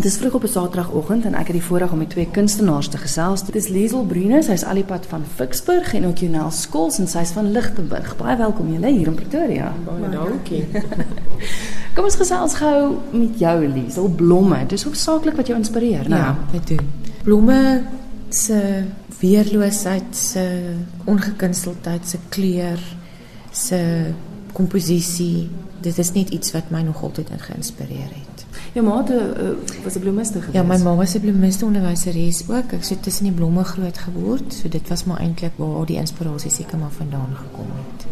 Dit is vroeg op 'n Saterdagoggend en ek het die voorreg om met twee kunstenaars te gesels. Dit is Liesel Brune, sy's alipad van Ficksburg en ook Jonel Skols en sy's van Lichtenburg. Baie welkom julle hier in Pretoria. Baie dankie. Kom ons gesels gou met jou Liesel. Blomme, dis hoofsaaklik wat jou inspireer, né? Ja, dit doen. Blomme se weerloosheid, se ongekunsteldheid, se kleur, se komposisie, dit is net iets wat my nog altyd geïnspireer het. Jou ma het, uh, was 'n bloemiste. Ja, my ma was 'n bloemiste onderwyseres ook. Ek het tussen die blomme groot geword, so dit was maar eintlik waar die inspirasie seker maar vandaan gekom het.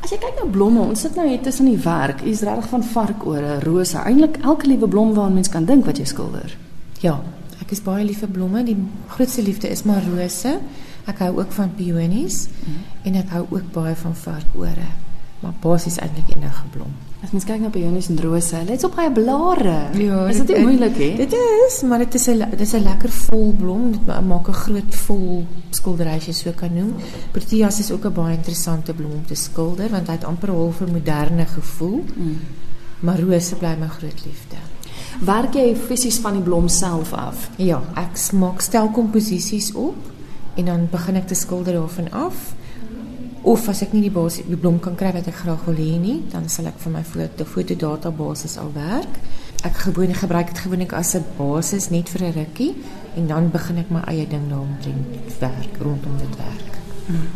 As jy kyk na blomme, ons sit nou hier tussen die werk. U's regtig van varkore, rose, eintlik elke liewe blom waaraan mens kan dink wat jy skilder. Ja, ek is baie lief vir blomme. Die grootste liefde is maar rose. Ek hou ook van peonies mm -hmm. en ek hou ook baie van varkore maar basies eintlik enige blom. As mens kyk na peonies en rose, hulle het so baie blare. Ja, is dit nie moeilik hè? Dit is, maar dit is 'n dit is 'n lekker vol blom. Dit maak 'n groot vol skildery as jy so kan noem. Proteas is ook 'n baie interessante blom om te skilder want hy het amper 'n half moderne gevoel. Mm. Maar rose bly my groot liefde. Werk jy fisies van die blom self af? Ja, ek maak stel komposisies op en dan begin ek te skilder daarvan af of as ek nie die basis die blom kan kry wat ek graag wil nie, dan sal ek vir my foto foto database al werk. Gewoonlik gebruik dit gewoonlik as 'n basis net vir 'n rukkie en dan begin ek my eie ding daaromtrent werk rondom dit werk. Hmm.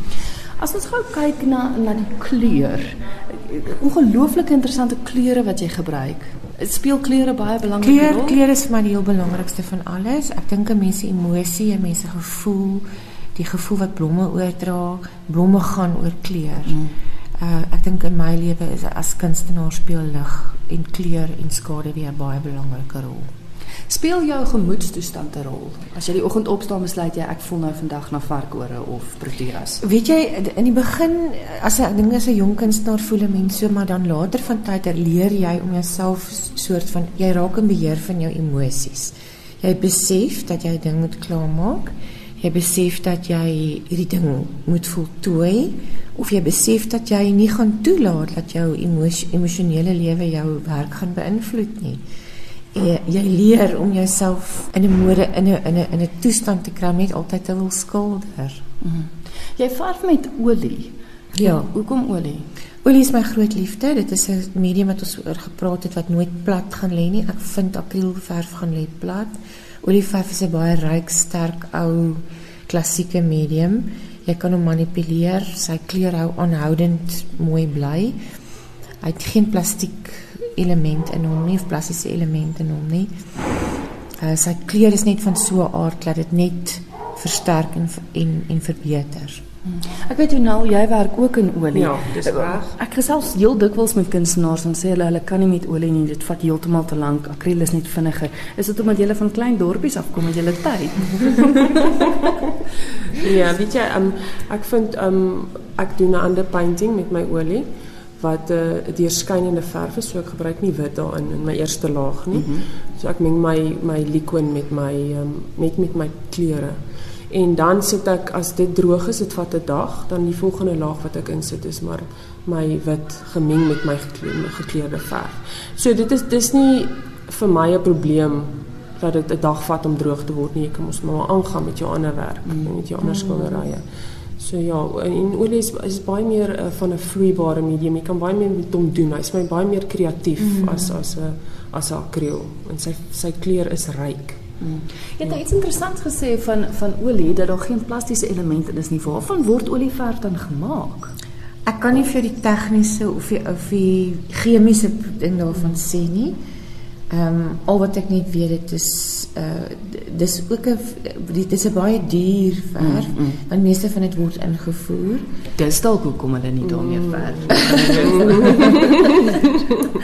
As ons gou kyk na na die kleur, ongelooflike interessante kleure wat jy gebruik. Speel kleure baie belangrike rol? Kleur, kleur is vir my die heel belangrikste van alles. Ek dink 'n mens se emosie, 'n mens se gevoel, die gevoel wat blomme oordra, blomme gaan oor kleur. Mm. Uh ek dink in my lewe is as kunstenaar speel lig en kleur en skade weer 'n baie belangrike rol. Speel jou gemoedstoestand 'n rol? As jy die oggend opstaan besluit jy ek voel nou vandag na varkore of proteas. Weet jy in die begin as ek dink as 'n jong kunstenaar voel 'n mens so maar dan later van tyd leer jy om jouself soort van jy raak in beheer van jou emosies. Jy besef dat jy ding moet klaarmaak jy besef dat jy hierdie ding moet voltooi of jy besef dat jy nie gaan toelaat dat jou emosionele lewe jou werk gaan beïnvloed nie. Jy, jy leer om jouself in 'n mode in 'n in 'n in 'n toestand te kry net altyd te wil skilder. Mm. Jy verf met olie. Ja, hoekom olie? Olie is my groot liefde. Dit is 'n medium wat ons oor gepraat het wat nooit plat gaan lê nie. Ek vind akrielverf gaan lê plat. Olieverf is 'n baie ryk, sterk, ou klassieke medium. Jy kan hom manipuleer. Sy kleur hou aanhoudend mooi bly. Hy het geen plastiek element in hom nie of plastiese elemente in hom nie. Uh, sy kleur is net van so 'n aard dat dit net versterk en en, en verbeter. Ek weet jy nou jy werk ook in olie. Ja, dis reg. Ek gesels heel dikwels met kunstenaars en sê hulle hulle kan nie met olie nie, dit vat heeltemal te lank. Akriel is net vinniger. Is dit omdat jy van klein dorpies afkom jy het tyd? ja, weet jy, um, ek vind um ek doen 'n ander painting met my olie wat 'n uh, deurskynende verf is, so ek gebruik nie wit daarin in my eerste laag nie. Mm -hmm. So ek meng my my liquid met my um, met met my kleure. En dan sit ek as dit droog is, dit vat 'n dag, dan die volgende laag wat ek insit is maar my wit gemeng met my gekleurde verf. So dit is dis nie vir my 'n probleem dat dit 'n dag vat om droog te word nie. Jy kan mos maar aangaan met jou ander werk mm. met jou ander skilderye. So ja, en olie is, is baie meer uh, van 'n vloeibare medium. Jy kan baie meer met hom doen. Hy's my baie meer kreatief mm. as as 'n as 'n akriel en sy sy kleur is ryk. Jy het nou iets interessants gesê van van olie dat daar geen plastiese elemente is nie. Waarvan word olieverf dan gemaak? Ek kan nie vir die tegniese of die of die chemiese ding daarvan sê nie. Ehm um, al wat ek net weet dit is uh dis ook 'n dit is 'n baie duur verf mm, mm. want meeste van dit word ingevoer. Dis dalk hoekom hulle nie daarmee mm. verf.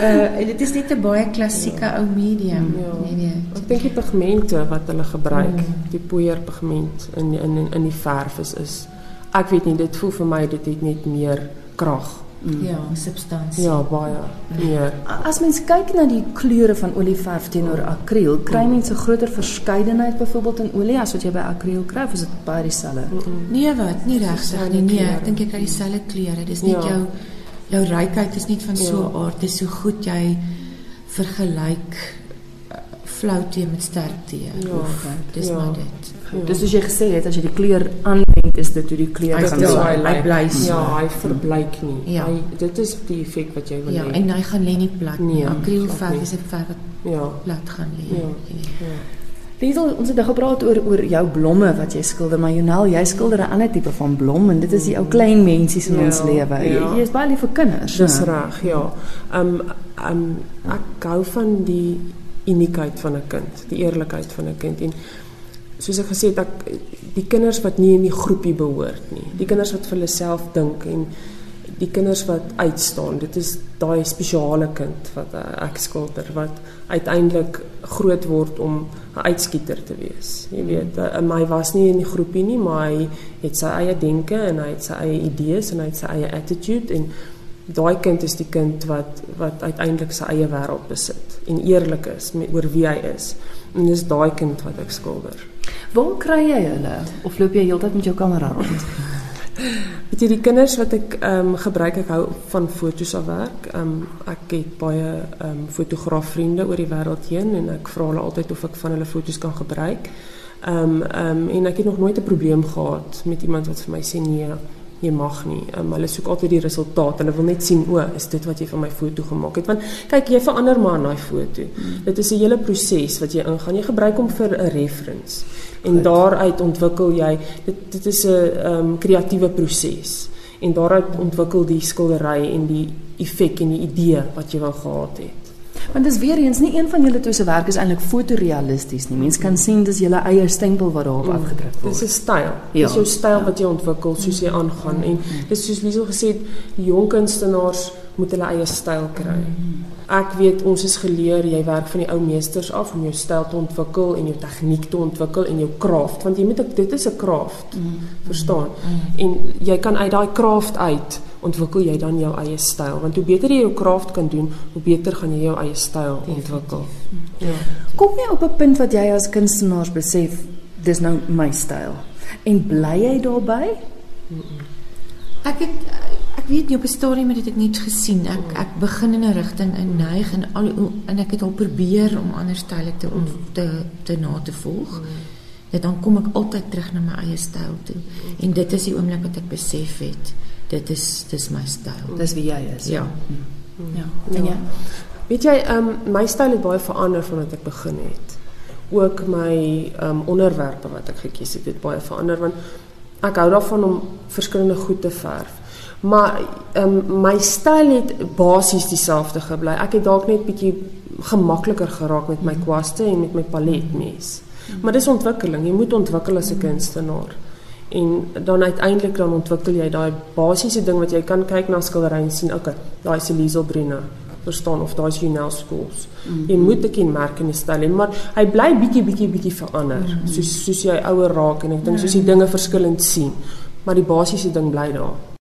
uh dit is net 'n baie klassieke ou medium. Ja. Nee nee. Ek dink die pigmente wat hulle gebruik, mm. die poeierpigment in in in die verf is is ek weet nie dit voel vir my dit het net meer krag. Mm. Ja, substansie. Ja, baie. Ja. As mens kyk na die kleure van olieverf teenoor akriel, kry mm. mense groter verskeidenheid byvoorbeeld in olie as wat jy by akriel kry of is dit baie dieselfde? Nee, wat? Nie regtig nie. Nee, ek dink jy kry dieselfde kleure. Dis net ja. jou jou rykheid is net van ja. so 'n aard. Dis so goed jy vergelyk flou tee met sterk tee. Ja, of dis ja. maar dit. Ja. Dis soos jy gesê het as jy die kleur aanwend is dit hoe die kleur Hy gaan so. hy lyk. bly. Ja, hy verbleik nie. Ja. Hy dit is die effek wat jy wil Ja, hê. en hy gaan lê nie plat nie. Nee, Akrielverf is 'n verf wat ja. plat gaan lê. Ja. Ja. Liesel, ons het nou gepraat oor oor jou blomme wat jy skilder, maar Jonel, jy skilder 'n ander tipe van blom en dit is die ou klein mensies in Ja, ons lewe. Jy, ja. jy is baie lief vir kinders. Dis né? reg, ja. Ehm ehm ek hou van die uniekheid van 'n kind, die eerlikheid van 'n kind en soos ek gesê het, ek die kinders wat nie in die groepie behoort nie. Die kinders wat vir hulle self dink en die kinders wat uitstaan. Dit is daai spesiale kind wat uh, ek skilder wat uiteindelik groot word om 'n uitskieter te wees. Jy weet, uh, my was nie in die groepie nie, maar hy het sy eie denke en hy het sy eie idees en hy het sy eie attitude en daai kind is die kind wat wat uiteindelik sy eie wêreld besit en eerlik is met oor wie hy is. En dis daai kind wat ek skilder. Waar kry jy hulle? Of loop jy heeltyd met jou kamera rond? Weet die kinders wat ek ehm gebruik ek hou van fotos af werk. Ehm um, ek het baie ehm um, fotograafvriende oor die wêreld heen en ek vra hulle altyd of ek van hulle fotos kan gebruik. Ehm ehm en ek het nog nooit 'n probleem gehad met iemand wat vir my sê nee, jy mag nie. Um, hulle soek altyd die resultaat. Hulle wil net sien o, is dit wat jy van my foto gemaak het? Want kyk, jy verander maar daai foto. Mm. Dit is 'n hele proses wat jy ingaan. Jy gebruik hom vir 'n reference. En Goed. daaruit ontwikkel jy dit dit is 'n um, kreatiewe proses. En daaruit ontwikkel die skildery en die effek en die idee wat jy wou gehad het. Want dis weer eens nie een van julle twee se werk is eintlik fotorealisties nie. Mense kan sien dis julle eie stempel wat daarop afgedruk Dis word. 'n styl. Ja. Dis jou styl wat jy ontwikkel soos jy aangaan en dis soos Liesel gesê het, die jong kunstenaars moet hulle eie styl kry. Ek weet ons is geleer jy werk van die ou meesters af om jou styl te ontwikkel en jou tegniek te ontwikkel en jou kraft want jy moet ook dit is 'n kraft. Verstaan? En jy kan uit daai kraft uit ontwikkel jy dan jou eie styl want hoe beter jy jou kraft kan doen, hoe beter gaan jy jou eie styl ontwikkel. Ja. Kom jy op 'n punt wat jy as kunstenaar besef dis nou my styl en bly jy daarbey? Ek het ek weet nie op 'n stadium het ek net gesien. Ek ek begin in 'n rigting in neig en al en ek het al probeer om ander style te om te te na te volg. Net dan kom ek altyd terug na my eie styl toe. En dit is die oomblik wat ek besef het dit is dis my styl. Dis wie jy is. Ja. Ja. En jy? Weet jy, ehm um, my styl het baie verander vandat ek begin het. Ook my ehm um, onderwerpe wat ek gekies het, het baie verander want ek hou daarvan om verskillende goed te verf. Maar ehm um, my styl het basies dieselfde gebly. Ek het dalk net bietjie gemakliker geraak met my kwaste en met my paletmes. Maar dis ontwikkeling. Jy moet ontwikkel as 'n kunstenaar. En dan uiteindelik dan ontwikkel jy daai basiese ding wat jy kan kyk na skildery en sien, okay, daai is Liesel Bruna verstaan of daai is Junel Schools. Mm -hmm. Jy moet 'n kenmerkende styl hê, maar hy bly bietjie bietjie bietjie verander. Mm -hmm. Soos soos jy ouer raak en ek dink soos jy dinge verskillend sien, maar die basiese ding bly daar.